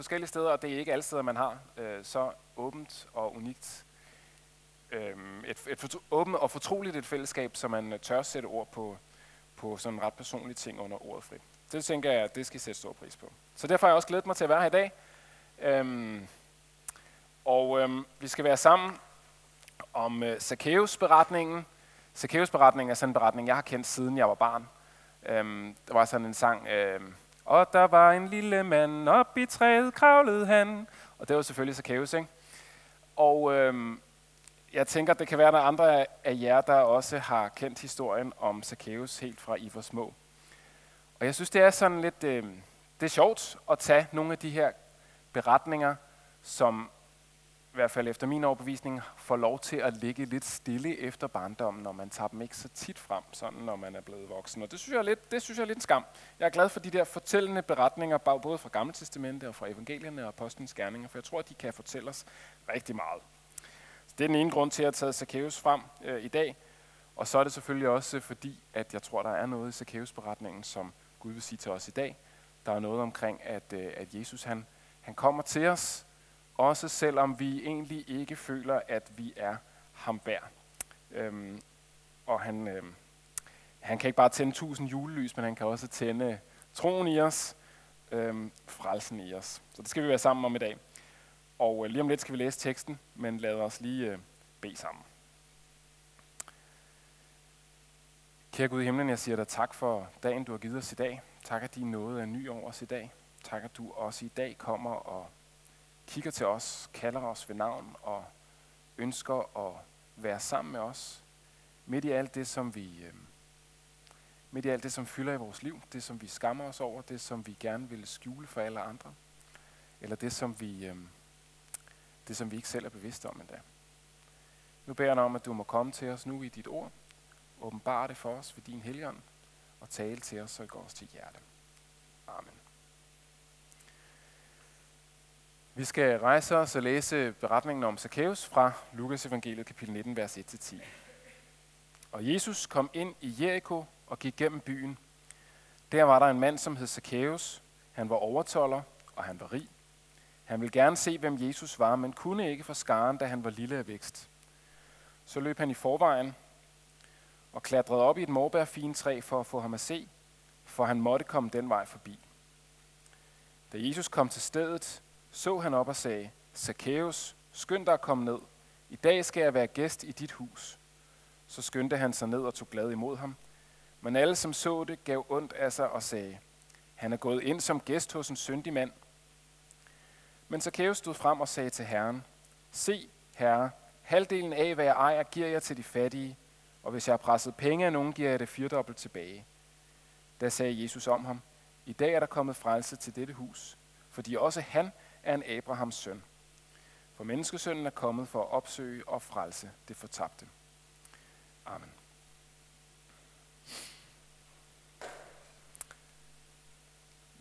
forskellige steder, og det er ikke alle steder, man har øh, så åbent og unikt, øh, et, et for, åbent og fortroligt et fællesskab, så man øh, tør sætte ord på, på sådan ret personlige ting under ordet frit. Det tænker jeg, at det skal I sætte stor pris på. Så derfor har jeg også glædet mig til at være her i dag. Øhm, og øhm, vi skal være sammen om øh, Zacchaeus-beretningen. Zacchaeus-beretningen er sådan en beretning, jeg har kendt siden jeg var barn. Øhm, der var sådan en sang, øhm, og der var en lille mand, op i træet kravlede han. Og det var selvfølgelig Zacchaeus, ikke? Og øhm, jeg tænker, det kan være, at der er andre af jer, der også har kendt historien om Zacchaeus helt fra I var små. Og jeg synes, det er sådan lidt, øh, det er sjovt at tage nogle af de her beretninger, som hvert fald efter min overbevisning får lov til at ligge lidt stille efter barndommen, når man tager dem ikke så tit frem, sådan når man er blevet voksen. Og det synes jeg er lidt, det synes jeg er lidt en skam. Jeg er glad for de der fortællende beretninger, både fra Gamle Testamente og fra evangelierne og apostlenes gerninger, for jeg tror, at de kan fortælle os rigtig meget. Så det er den ene grund til, at jeg har taget Zacchaeus frem øh, i dag. Og så er det selvfølgelig også fordi, at jeg tror, der er noget i Zacchaeus beretningen, som Gud vil sige til os i dag. Der er noget omkring, at, øh, at Jesus han, han kommer til os, også selvom vi egentlig ikke føler, at vi er ham værd. Øhm, og han, øhm, han kan ikke bare tænde tusind julelys, men han kan også tænde troen i os, øhm, frelsen i os. Så det skal vi være sammen om i dag. Og øh, lige om lidt skal vi læse teksten, men lad os lige øh, bede sammen. Kære Gud i himlen, jeg siger dig tak for dagen, du har givet os i dag. Tak, at din nåde er ny over os i dag. Tak, at du også i dag kommer og kigger til os, kalder os ved navn og ønsker at være sammen med os. Midt i alt det, som vi, øh, midt i alt det, som fylder i vores liv, det, som vi skammer os over, det, som vi gerne vil skjule for alle andre, eller det, som vi, øh, det, som vi ikke selv er bevidste om endda. Nu beder jeg dig om, at du må komme til os nu i dit ord, åbenbare det for os ved din helgen, og tale til os, så det går os til hjerte. Vi skal rejse os og læse beretningen om Zacchaeus fra Lukas evangeliet kapitel 19, vers 1-10. Og Jesus kom ind i Jericho og gik gennem byen. Der var der en mand, som hed Zacchaeus. Han var overtoller, og han var rig. Han ville gerne se, hvem Jesus var, men kunne ikke for skaren, da han var lille af vækst. Så løb han i forvejen og klatrede op i et morbærfintræ for at få ham at se, for han måtte komme den vej forbi. Da Jesus kom til stedet, så han op og sagde, Zacchaeus, skynd dig at komme ned. I dag skal jeg være gæst i dit hus. Så skyndte han sig ned og tog glad imod ham. Men alle, som så det, gav ondt af sig og sagde, han er gået ind som gæst hos en syndig mand. Men Zacchaeus stod frem og sagde til Herren, Se, Herre, halvdelen af, hvad jeg ejer, giver jeg til de fattige, og hvis jeg har presset penge af nogen, giver jeg det firdobbelt tilbage. Da sagde Jesus om ham, I dag er der kommet frelse til dette hus, fordi også han er en Abrahams søn. For menneskesønnen er kommet for at opsøge og frelse det fortabte. Amen.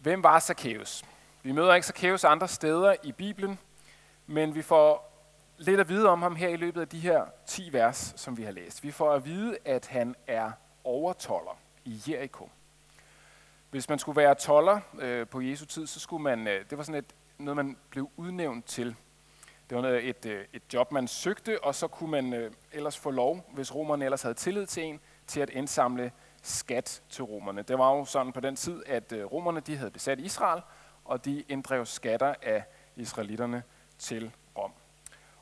Hvem var Zacchaeus? Vi møder ikke Zacchaeus andre steder i Bibelen, men vi får lidt at vide om ham her i løbet af de her 10 vers, som vi har læst. Vi får at vide, at han er overtoller i Jericho. Hvis man skulle være toller øh, på Jesu tid, så skulle man, øh, det var sådan et, noget, man blev udnævnt til. Det var et, øh, et job, man søgte, og så kunne man øh, ellers få lov, hvis romerne ellers havde tillid til en, til at indsamle skat til romerne. Det var jo sådan på den tid, at øh, romerne de havde besat Israel, og de inddrev skatter af israelitterne til Rom.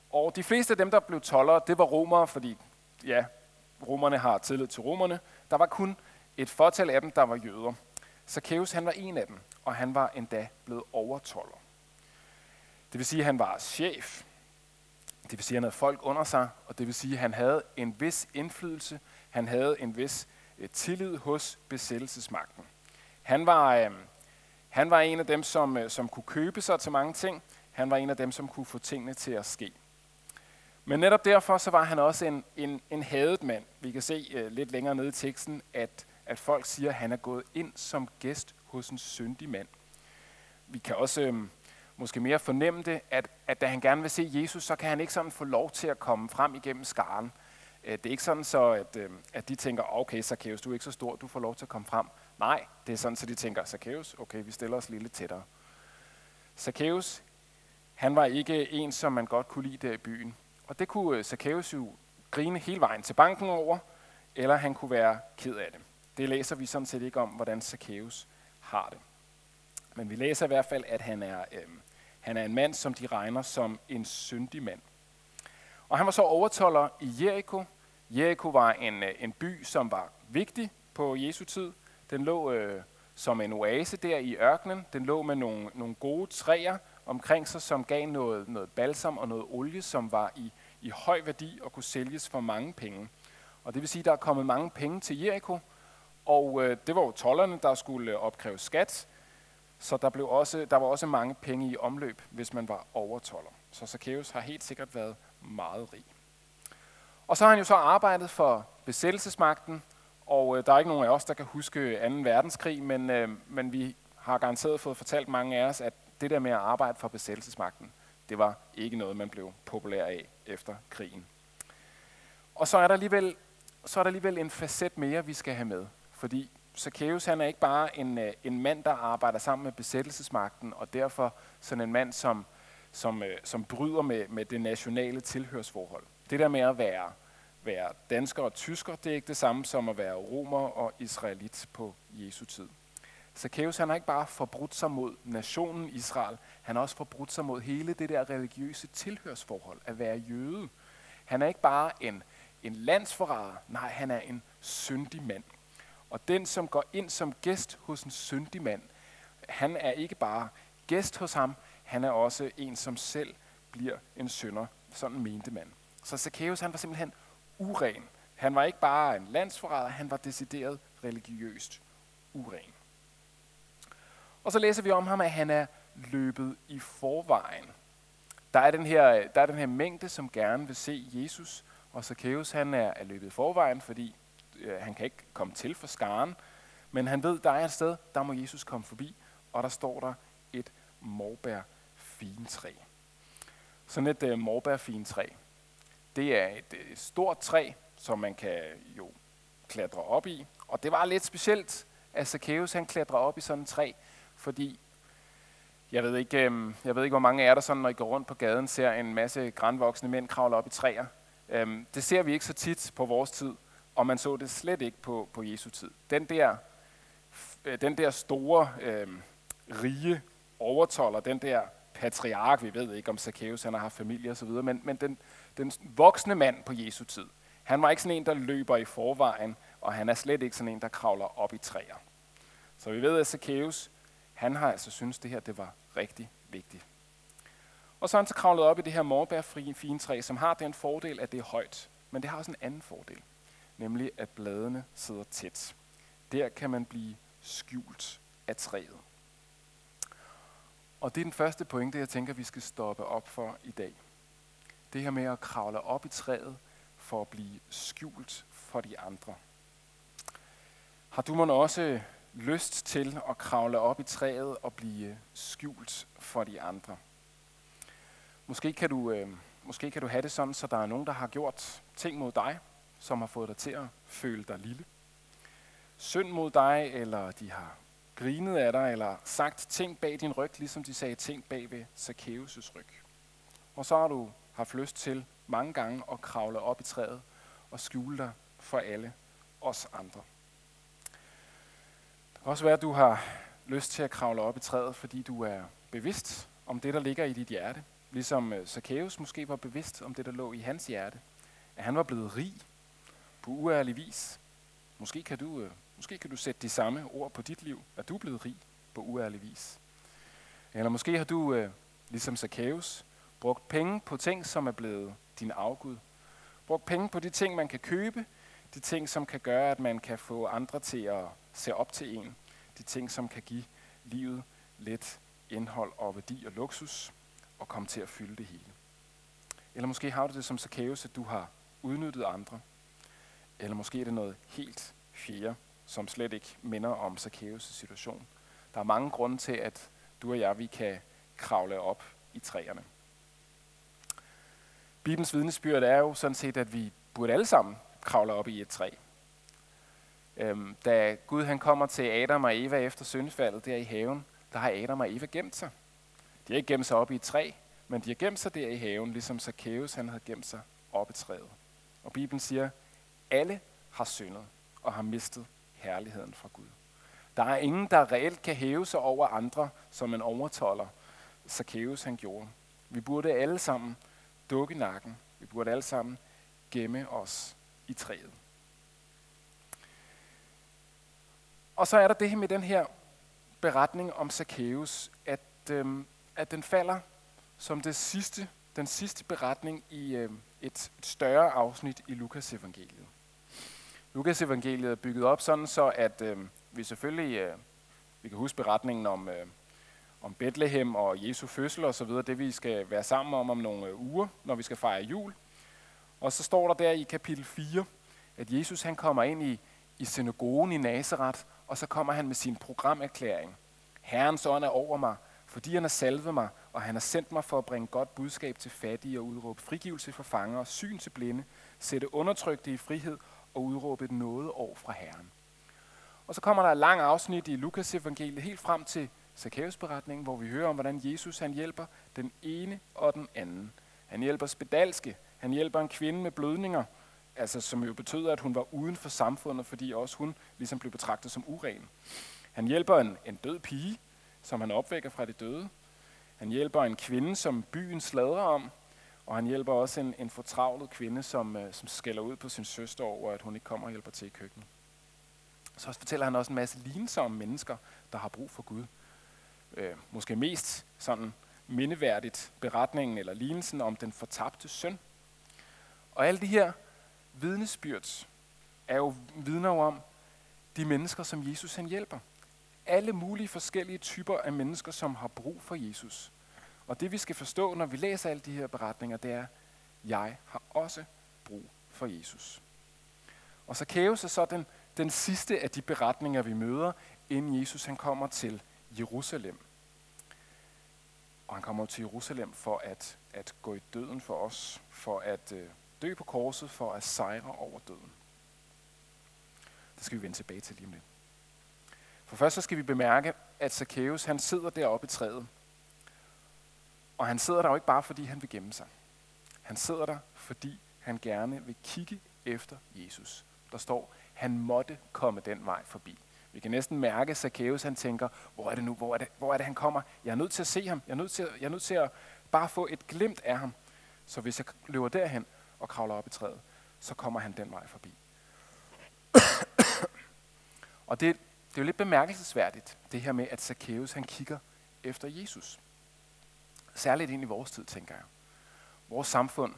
Og de fleste af dem, der blev tollere, det var romere, fordi ja, romerne har tillid til romerne. Der var kun et fortal af dem, der var jøder. Zacchaeus han var en af dem, og han var endda blevet overtoller. Det vil sige, at han var chef. Det vil sige, at han havde folk under sig, og det vil sige, at han havde en vis indflydelse. Han havde en vis øh, tillid hos besættelsesmagten. Han var, øh, han var en af dem, som, øh, som kunne købe sig til mange ting. Han var en af dem, som kunne få tingene til at ske. Men netop derfor så var han også en, en, en hadet mand. Vi kan se øh, lidt længere nede i teksten, at, at folk siger, at han er gået ind som gæst hos en syndig mand. Vi kan også Øh, måske mere fornemme det, at, at da han gerne vil se Jesus, så kan han ikke sådan få lov til at komme frem igennem skaren. Øh, det er ikke sådan så, at, øh, at de tænker, okay, Zacchaeus, du er ikke så stor, du får lov til at komme frem. Nej, det er sådan, så de tænker, Zacchaeus, okay, vi stiller os lidt tættere. Zacchaeus, han var ikke en, som man godt kunne lide der i byen. Og det kunne øh, Zacchaeus jo grine hele vejen til banken over, eller han kunne være ked af det. Det læser vi sådan set ikke om, hvordan Zacchaeus har det. Men vi læser i hvert fald, at han er, øh, han er en mand, som de regner som en syndig mand. Og han var så overtolder i Jericho. Jericho var en, øh, en by, som var vigtig på Jesu tid. Den lå øh, som en oase der i ørkenen. Den lå med nogle, nogle gode træer omkring sig, som gav noget, noget balsam og noget olie, som var i, i høj værdi og kunne sælges for mange penge. Og det vil sige, at der er kommet mange penge til Jericho, og øh, det var jo tollerne, der skulle øh, opkræve skat, så der, blev også, der var også mange penge i omløb, hvis man var overtoller. Så Zacchaeus har helt sikkert været meget rig. Og så har han jo så arbejdet for besættelsesmagten, og øh, der er ikke nogen af os, der kan huske 2. verdenskrig, men, øh, men vi har garanteret fået fortalt mange af os, at det der med at arbejde for besættelsesmagten, det var ikke noget, man blev populær af efter krigen. Og så er der alligevel, så er der alligevel en facet mere, vi skal have med. Fordi Zacchaeus han er ikke bare en, øh, en mand, der arbejder sammen med besættelsesmagten, og derfor sådan en mand, som, som, øh, som bryder med, med det nationale tilhørsforhold. Det der med at være, være dansker og tysker, det er ikke det samme som at være romer og israelit på Jesu tid. Zacchaeus han har ikke bare forbrudt sig mod nationen Israel, han har også forbrudt sig mod hele det der religiøse tilhørsforhold, at være jøde. Han er ikke bare en, en landsforræder, nej, han er en syndig mand. Og den, som går ind som gæst hos en syndig mand, han er ikke bare gæst hos ham, han er også en, som selv bliver en synder. Sådan mente man. Så Zacchaeus, han var simpelthen uren. Han var ikke bare en landsforræder, han var decideret religiøst uren. Og så læser vi om ham, at han er løbet i forvejen. Der er den her, der er den her mængde, som gerne vil se Jesus, og Zacchaeus han er, er løbet i forvejen, fordi øh, han kan ikke komme til for skaren, men han ved, der er et sted, der må Jesus komme forbi, og der står der et morbær fintræ. Sådan et øh, morbær fintræ. Det er et øh, stort træ, som man kan jo klatre op i, og det var lidt specielt, at Zacchaeus han klatrer op i sådan et træ, fordi jeg ved ikke, øh, jeg ved ikke hvor mange af jer, der sådan, når I går rundt på gaden, ser en masse grænvoksne mænd kravle op i træer. Øh, det ser vi ikke så tit på vores tid og man så det slet ikke på, på Jesu tid. Den der, øh, den der store, øh, rige overtolder, den der patriark, vi ved ikke om Zacchaeus, han har haft familie osv., men, men den, den voksne mand på Jesu tid, han var ikke sådan en, der løber i forvejen, og han er slet ikke sådan en, der kravler op i træer. Så vi ved, at Zacchaeus, han har altså synes det her, det var rigtig vigtigt. Og så er han så kravlet op i det her morbærfri fine træ, som har den fordel, at det er højt. Men det har også en anden fordel nemlig at bladene sidder tæt. Der kan man blive skjult af træet. Og det er den første pointe, jeg tænker, vi skal stoppe op for i dag. Det her med at kravle op i træet for at blive skjult for de andre. Har du måske også lyst til at kravle op i træet og blive skjult for de andre? Måske kan du, øh, måske kan du have det sådan, så der er nogen, der har gjort ting mod dig, som har fået dig til at føle dig lille. Synd mod dig, eller de har grinet af dig, eller sagt ting bag din ryg, ligesom de sagde ting bag ved Zacchaeus' ryg. Og så har du haft lyst til mange gange at kravle op i træet og skjule dig for alle os andre. Det kan også være, at du har lyst til at kravle op i træet, fordi du er bevidst om det, der ligger i dit hjerte. Ligesom øh, Zacchaeus måske var bevidst om det, der lå i hans hjerte. At han var blevet rig på uærlig vis. Måske kan, du, øh, måske kan du sætte de samme ord på dit liv, at du er blevet rig på uærlig vis. Eller måske har du, øh, ligesom Zacchaeus, brugt penge på ting, som er blevet din afgud. Brugt penge på de ting, man kan købe, de ting, som kan gøre, at man kan få andre til at se op til en. De ting, som kan give livet lidt indhold og værdi og luksus, og komme til at fylde det hele. Eller måske har du det som Zacchaeus, at du har udnyttet andre, eller måske er det noget helt fjerde, som slet ikke minder om Zacchaeus' situation. Der er mange grunde til, at du og jeg vi kan kravle op i træerne. Bibelens vidnesbyrd er jo sådan set, at vi burde alle sammen kravle op i et træ. Øhm, da Gud han kommer til Adam og Eva efter syndfaldet der i haven, der har Adam og Eva gemt sig. De har ikke gemt sig op i et træ, men de har gemt sig der i haven, ligesom Zacchaeus han havde gemt sig op i træet. Og Bibelen siger, alle har syndet og har mistet herligheden fra Gud. Der er ingen, der reelt kan hæve sig over andre, som en overtolder. Zacchaeus han gjorde. Vi burde alle sammen dukke nakken. Vi burde alle sammen gemme os i træet. Og så er der det her med den her beretning om Zacchaeus, at, øhm, at den falder som det sidste, den sidste beretning i øhm, et, et større afsnit i Lukas evangeliet. Lukas evangeliet er bygget op sådan, så at øh, vi selvfølgelig øh, vi kan huske beretningen om, øh, om Bethlehem og Jesu fødsel og så videre, det vi skal være sammen om om nogle øh, uger, når vi skal fejre jul. Og så står der der i kapitel 4, at Jesus han kommer ind i, i synagogen i Nazareth, og så kommer han med sin programerklæring. Herrens ånd er over mig, fordi han har salvet mig, og han har sendt mig for at bringe godt budskab til fattige og udråbe frigivelse for fanger, syn til blinde, sætte undertrykte i frihed og udråbe et noget år fra Herren. Og så kommer der et langt afsnit i Lukas evangeliet helt frem til Zacchaeus beretningen, hvor vi hører om, hvordan Jesus han hjælper den ene og den anden. Han hjælper spedalske, han hjælper en kvinde med blødninger, altså som jo betød, at hun var uden for samfundet, fordi også hun ligesom blev betragtet som uren. Han hjælper en, en død pige, som han opvækker fra de døde. Han hjælper en kvinde, som byen sladrer om, og han hjælper også en, en fortravlet kvinde, som, øh, som skælder ud på sin søster over, at hun ikke kommer og hjælper til i køkkenet. Så fortæller han også en masse lignelser om mennesker, der har brug for Gud. Øh, måske mest sådan mindeværdigt beretningen eller lignelsen om den fortabte søn. Og alle de her vidnesbyrds er jo vidner om de mennesker, som Jesus han hjælper. Alle mulige forskellige typer af mennesker, som har brug for Jesus. Og det vi skal forstå, når vi læser alle de her beretninger, det er, jeg har også brug for Jesus. Og så kæves er så den, den sidste af de beretninger, vi møder, inden Jesus han kommer til Jerusalem. Og han kommer til Jerusalem for at, at gå i døden for os, for at øh, dø på korset for at sejre over døden. Det skal vi vende tilbage til lige om lidt. For først så skal vi bemærke, at Zacchaeus han sidder deroppe i træet. Og han sidder der jo ikke bare, fordi han vil gemme sig. Han sidder der, fordi han gerne vil kigge efter Jesus. Der står, han måtte komme den vej forbi. Vi kan næsten mærke, at Zacchaeus han tænker, hvor er det nu, hvor er det, hvor er det han kommer? Jeg er nødt til at se ham. Jeg er nødt til, jeg er nødt til at bare få et glimt af ham. Så hvis jeg løber derhen, og kravler op i træet, så kommer han den vej forbi. og det, det er jo lidt bemærkelsesværdigt, det her med, at Zacchaeus han kigger efter Jesus. Særligt ind i vores tid, tænker jeg. Vores samfund,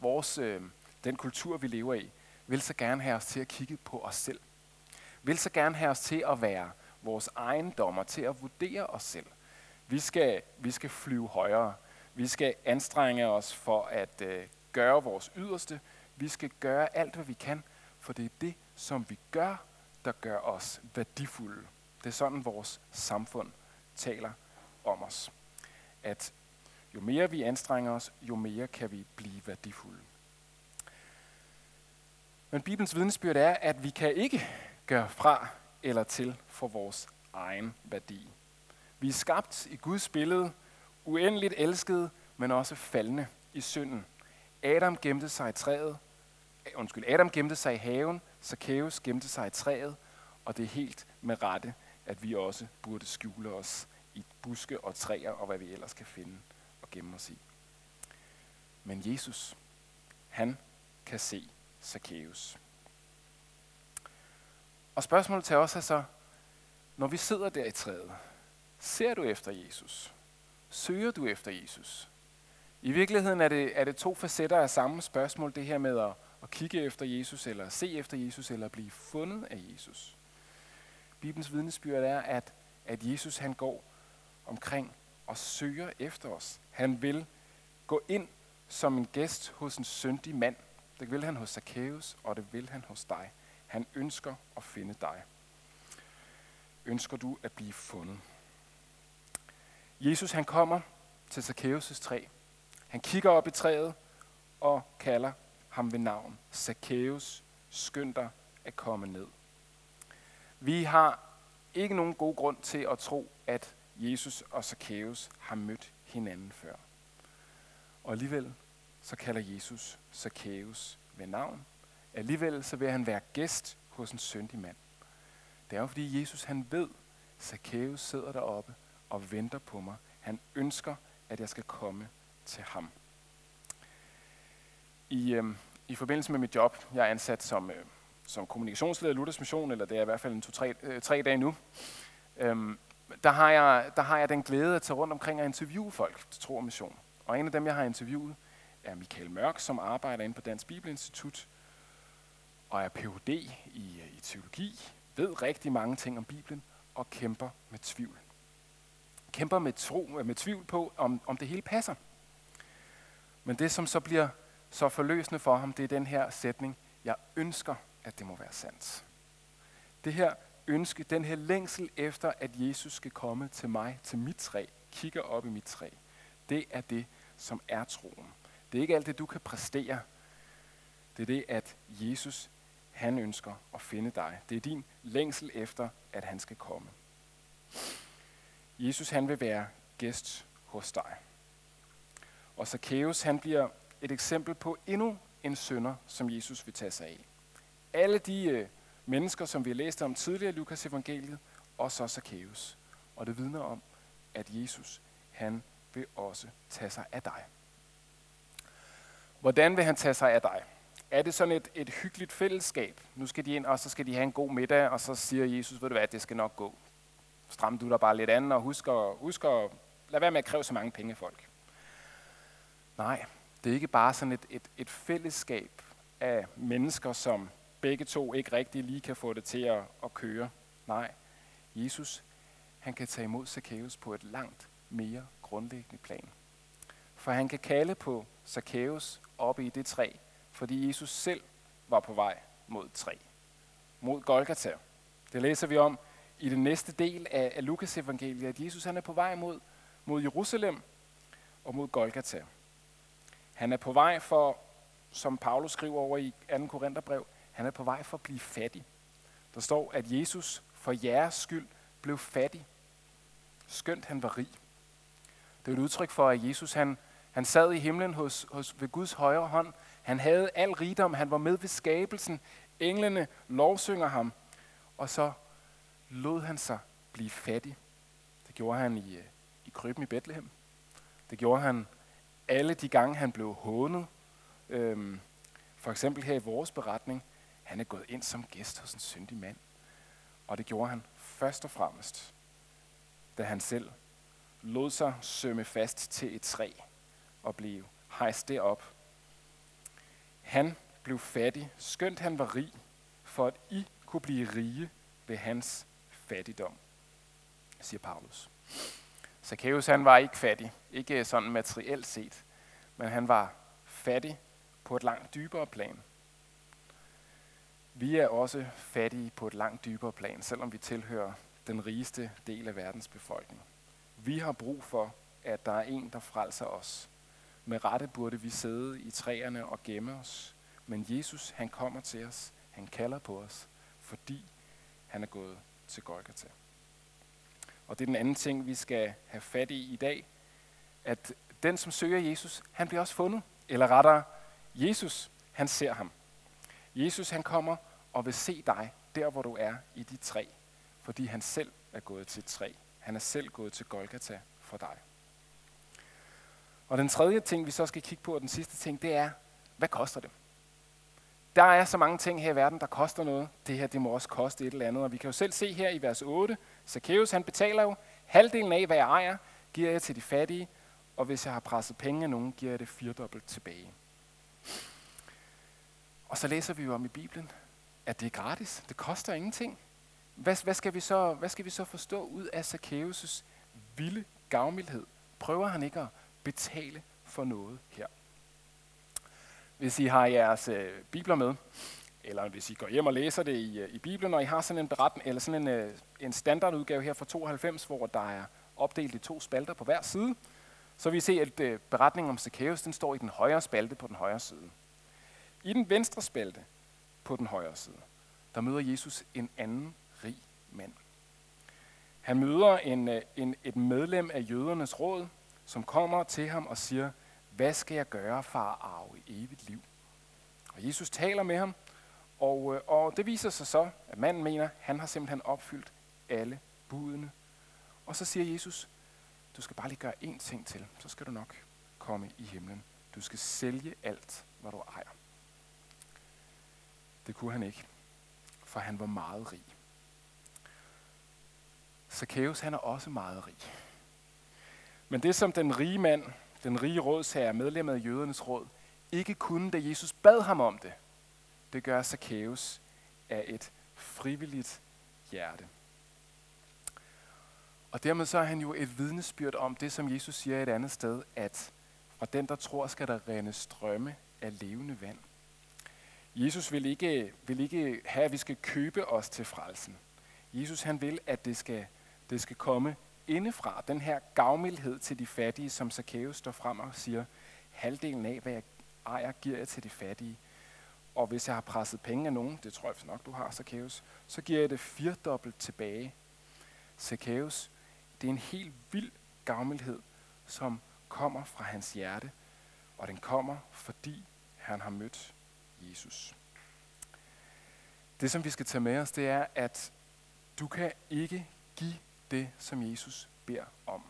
vores, øh, den kultur, vi lever i, vil så gerne have os til at kigge på os selv. Vil så gerne have os til at være vores egen dommer, til at vurdere os selv. Vi skal, vi skal flyve højere. Vi skal anstrenge os for at øh, gøre vores yderste. Vi skal gøre alt, hvad vi kan, for det er det, som vi gør, der gør os værdifulde. Det er sådan, vores samfund taler om os. At jo mere vi anstrenger os, jo mere kan vi blive værdifulde. Men Bibelens vidnesbyrd er, at vi kan ikke gøre fra eller til for vores egen værdi. Vi er skabt i Guds billede, uendeligt elskede, men også faldende i synden. Adam gemte sig i træet, eh, undskyld, Adam gemte sig i haven, Zacchaeus gemte sig i træet, og det er helt med rette, at vi også burde skjule os i buske og træer og hvad vi ellers kan finde gemme os i. Men Jesus, han kan se Zacchaeus. Og spørgsmålet til os er så, når vi sidder der i træet, ser du efter Jesus? Søger du efter Jesus? I virkeligheden er det, er det to facetter af samme spørgsmål, det her med at, at kigge efter Jesus, eller se efter Jesus, eller blive fundet af Jesus. Bibelens vidnesbyrd er, at, at Jesus han går omkring og søger efter os. Han vil gå ind som en gæst hos en syndig mand. Det vil han hos Zacchaeus, og det vil han hos dig. Han ønsker at finde dig. Ønsker du at blive fundet? Jesus han kommer til Zacchaeus' træ, han kigger op i træet og kalder ham ved navn. Zacchaeus, skynd dig at komme ned. Vi har ikke nogen god grund til at tro, at Jesus og Zacchaeus har mødt hinanden før. Og alligevel så kalder Jesus Zacchaeus ved navn. Alligevel så vil han være gæst hos en syndig mand. Det er jo fordi Jesus han ved, Zacchaeus sidder deroppe og venter på mig. Han ønsker, at jeg skal komme til ham. I, øh, I forbindelse med mit job, jeg er ansat som, øh, som kommunikationsleder i Luthers Mission, eller det er i hvert fald en to-tre øh, tre dage nu, øh, der, har jeg, der har jeg den glæde at tage rundt omkring og interviewe folk til tro og mission. Og en af dem, jeg har interviewet, er Michael Mørk, som arbejder inde på Dansk Bibelinstitut, og er Ph.D. i, i teologi, ved rigtig mange ting om Bibelen, og kæmper med tvivl. Kæmper med, tro, med tvivl på, om, om det hele passer. Men det, som så bliver så forløsende for ham, det er den her sætning, jeg ønsker, at det må være sandt. Det her ønske, den her længsel efter, at Jesus skal komme til mig, til mit træ, kigger op i mit træ, det er det, som er troen. Det er ikke alt det, du kan præstere. Det er det, at Jesus, han ønsker at finde dig. Det er din længsel efter, at han skal komme. Jesus, han vil være gæst hos dig. Og Zacchaeus, han bliver et eksempel på endnu en sønder, som Jesus vil tage sig af. Alle de øh, mennesker, som vi har læst om tidligere i Lukas evangeliet, og så Zacchaeus. Og det vidner om, at Jesus, han vil også tage sig af dig. Hvordan vil han tage sig af dig? Er det sådan et, et hyggeligt fællesskab? Nu skal de ind, og så skal de have en god middag, og så siger Jesus, ved du hvad, det skal nok gå. Stram du dig bare lidt an, og husk at, husk at lad være med at kræve så mange penge folk. Nej, det er ikke bare sådan et, et, et fællesskab af mennesker, som begge to ikke rigtig lige kan få det til at, at køre. Nej, Jesus, han kan tage imod Zacchaeus på et langt mere grundlæggende plan. For han kan kalde på Zacchaeus oppe i det træ, fordi Jesus selv var på vej mod træ, mod Golgata. Det læser vi om i den næste del af, af Lukas evangeliet, at Jesus han er på vej mod, mod Jerusalem og mod Golgata. Han er på vej for, som Paulus skriver over i 2. Korintherbrev, han er på vej for at blive fattig. Der står, at Jesus for jeres skyld blev fattig, skønt han var rig. Det er et udtryk for, at Jesus han, han sad i himlen hos, hos, ved Guds højre hånd. Han havde al rigdom, han var med ved skabelsen. Englene lovsynger ham, og så lod han sig blive fattig. Det gjorde han i, øh, i krybben i Bethlehem. Det gjorde han alle de gange, han blev hånet. Øhm, for eksempel her i vores beretning, han er gået ind som gæst hos en syndig mand. Og det gjorde han først og fremmest, da han selv lod sig sømme fast til et træ og blev hejst derop. Han blev fattig, skønt han var rig, for at I kunne blive rige ved hans fattigdom, siger Paulus. Zacchaeus han var ikke fattig, ikke sådan materielt set, men han var fattig på et langt dybere plan. Vi er også fattige på et langt dybere plan, selvom vi tilhører den rigeste del af verdens befolkning. Vi har brug for, at der er en, der frelser os. Med rette burde vi sidde i træerne og gemme os, men Jesus, han kommer til os, han kalder på os, fordi han er gået til Golgata. Og det er den anden ting, vi skal have fat i i dag, at den, som søger Jesus, han bliver også fundet. Eller rettere, Jesus, han ser ham. Jesus, han kommer og vil se dig der, hvor du er i dit træ, fordi han selv er gået til træ. Han er selv gået til Golgata for dig. Og den tredje ting, vi så skal kigge på, og den sidste ting, det er, hvad koster det? Der er så mange ting her i verden, der koster noget. Det her, det må også koste et eller andet. Og vi kan jo selv se her i vers 8, Zacchaeus, han betaler jo halvdelen af, hvad jeg ejer, giver jeg til de fattige, og hvis jeg har presset penge af nogen, giver jeg det firedobbelt tilbage. Og så læser vi jo om i Bibelen, at det er gratis. Det koster ingenting. Hvad, hvad, skal, vi så, hvad skal vi så forstå ud af Zacchaeus' vilde gavmildhed? Prøver han ikke at betale for noget her? Hvis I har jeres øh, bibler med, eller hvis I går hjem og læser det i, øh, i Bibelen, og I har sådan en beretning, eller sådan en, øh, en standardudgave her fra 92, hvor der er opdelt i to spalter på hver side, så vil I se, at øh, beretningen om Zacchaeus, den står i den højre spalte på den højre side. I den venstre spalte på den højre side, der møder Jesus en anden rig mand. Han møder en, øh, en, et medlem af jødernes råd, som kommer til ham og siger, hvad skal jeg gøre for at arve evigt liv? Og Jesus taler med ham, og, øh, og det viser sig så, at manden mener, at han har simpelthen opfyldt alle budene. Og så siger Jesus, du skal bare lige gøre én ting til, så skal du nok komme i himlen. Du skal sælge alt, hvad du ejer. Det kunne han ikke, for han var meget rig. Zacchaeus, han er også meget rig. Men det som den rige mand, den rige rådsherre, medlem af jødernes råd, ikke kunne, da Jesus bad ham om det, det gør Zacchaeus af et frivilligt hjerte. Og dermed så er han jo et vidnesbyrd om det, som Jesus siger et andet sted, at fra den, der tror, skal der rende strømme af levende vand. Jesus vil ikke, vil ikke have, at vi skal købe os til frelsen. Jesus han vil, at det skal, det skal komme indefra. Den her gavmildhed til de fattige, som Zacchaeus står frem og siger, halvdelen af, hvad jeg ejer, giver jeg til de fattige. Og hvis jeg har presset penge af nogen, det tror jeg nok, du har, Zacchaeus, så giver jeg det firdobbelt tilbage. Zacchaeus, det er en helt vild gavmildhed, som kommer fra hans hjerte, og den kommer, fordi han har mødt Jesus. Det, som vi skal tage med os, det er, at du kan ikke give det, som Jesus beder om.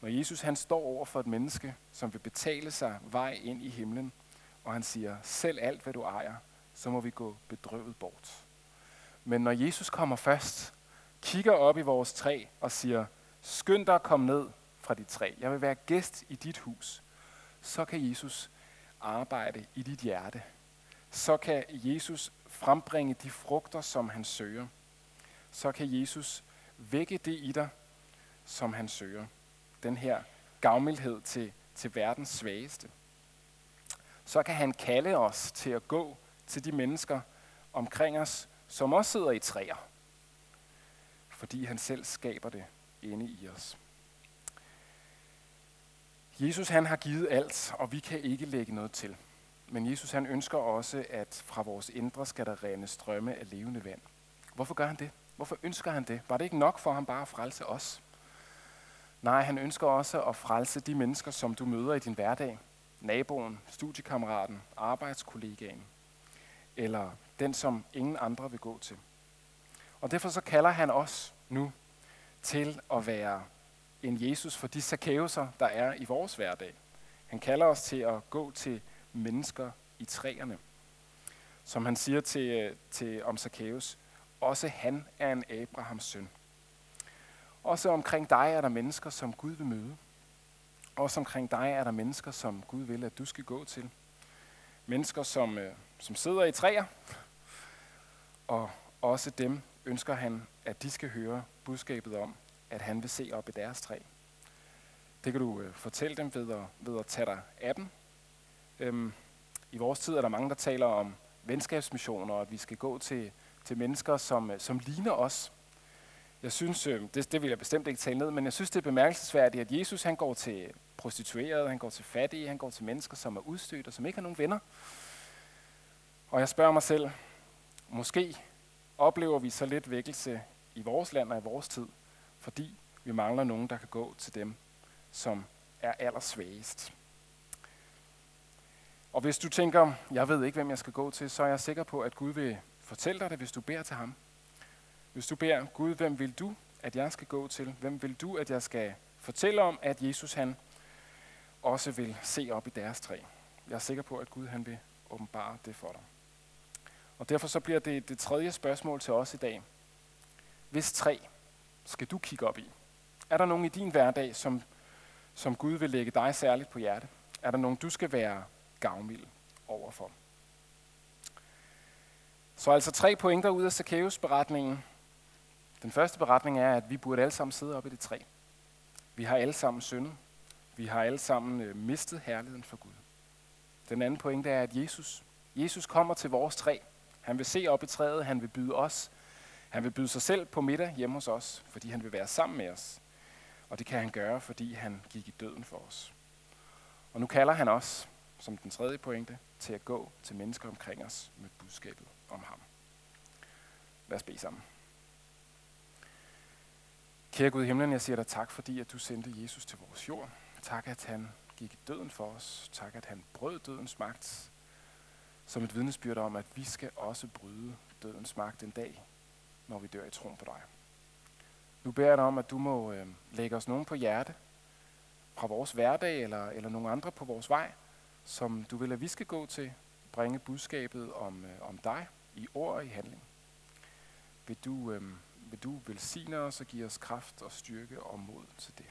Når Jesus han står over for et menneske, som vil betale sig vej ind i himlen, og han siger, selv alt hvad du ejer, så må vi gå bedrøvet bort. Men når Jesus kommer først, kigger op i vores træ og siger, skynd dig at komme ned fra dit træ. Jeg vil være gæst i dit hus. Så kan Jesus arbejde i dit hjerte. Så kan Jesus frembringe de frugter, som han søger. Så kan Jesus vække det i dig, som han søger. Den her gavmildhed til, til verdens svageste. Så kan han kalde os til at gå til de mennesker omkring os, som også sidder i træer. Fordi han selv skaber det inde i os. Jesus han har givet alt, og vi kan ikke lægge noget til. Men Jesus han ønsker også, at fra vores indre skal der rene strømme af levende vand. Hvorfor gør han det? Hvorfor ønsker han det? Var det ikke nok for ham bare at frelse os? Nej, han ønsker også at frelse de mennesker, som du møder i din hverdag. Naboen, studiekammeraten, arbejdskollegaen. Eller den, som ingen andre vil gå til. Og derfor så kalder han os nu til at være en Jesus for de sakæuser, der er i vores hverdag. Han kalder os til at gå til mennesker i træerne. Som han siger til, øh, til om Zacchaeus, også han er en Abrahams søn. Også omkring dig er der mennesker, som Gud vil møde. Også omkring dig er der mennesker, som Gud vil, at du skal gå til. Mennesker, som, øh, som sidder i træer. Og også dem ønsker han, at de skal høre budskabet om, at han vil se op i deres træ. Det kan du øh, fortælle dem ved at, ved at tage dig af dem. Øhm, I vores tid er der mange, der taler om venskabsmissioner, og at vi skal gå til, til mennesker, som, øh, som ligner os. Jeg synes, øh, det, det vil jeg bestemt ikke tale ned, men jeg synes, det er bemærkelsesværdigt, at Jesus han går til prostituerede, han går til fattige, han går til mennesker, som er udstødt og som ikke har nogen venner. Og jeg spørger mig selv, måske oplever vi så lidt vækkelse i vores land og i vores tid, fordi vi mangler nogen, der kan gå til dem, som er allersvagest. Og hvis du tænker, jeg ved ikke, hvem jeg skal gå til, så er jeg sikker på, at Gud vil fortælle dig det, hvis du beder til ham. Hvis du beder, Gud, hvem vil du, at jeg skal gå til? Hvem vil du, at jeg skal fortælle om, at Jesus han også vil se op i deres træ? Jeg er sikker på, at Gud han vil åbenbare det for dig. Og derfor så bliver det det tredje spørgsmål til os i dag. Hvis træ skal du kigge op i? Er der nogen i din hverdag, som, som Gud vil lægge dig særligt på hjerte? Er der nogen, du skal være gavmild overfor? Så altså tre pointer ud af Zacchaeus beretningen. Den første beretning er, at vi burde alle sammen sidde oppe i det træ. Vi har alle sammen syndet. Vi har alle sammen øh, mistet herligheden for Gud. Den anden pointe er, at Jesus, Jesus kommer til vores træ. Han vil se op i træet, han vil byde os han vil byde sig selv på middag hjemme hos os, fordi han vil være sammen med os. Og det kan han gøre, fordi han gik i døden for os. Og nu kalder han os, som den tredje pointe, til at gå til mennesker omkring os med budskabet om ham. Lad os bede sammen. Kære Gud i himlen, jeg siger dig tak, fordi at du sendte Jesus til vores jord. Tak, at han gik i døden for os. Tak, at han brød dødens magt som et vidnesbyrd om, at vi skal også bryde dødens magt en dag, når vi dør i troen på dig. Nu beder jeg dig om, at du må øh, lægge os nogen på hjerte fra vores hverdag eller, eller nogen andre på vores vej, som du vil, at vi skal gå til, bringe budskabet om, øh, om dig i ord og i handling. Vil du, øh, vil du velsigne os og give os kraft og styrke og mod til det.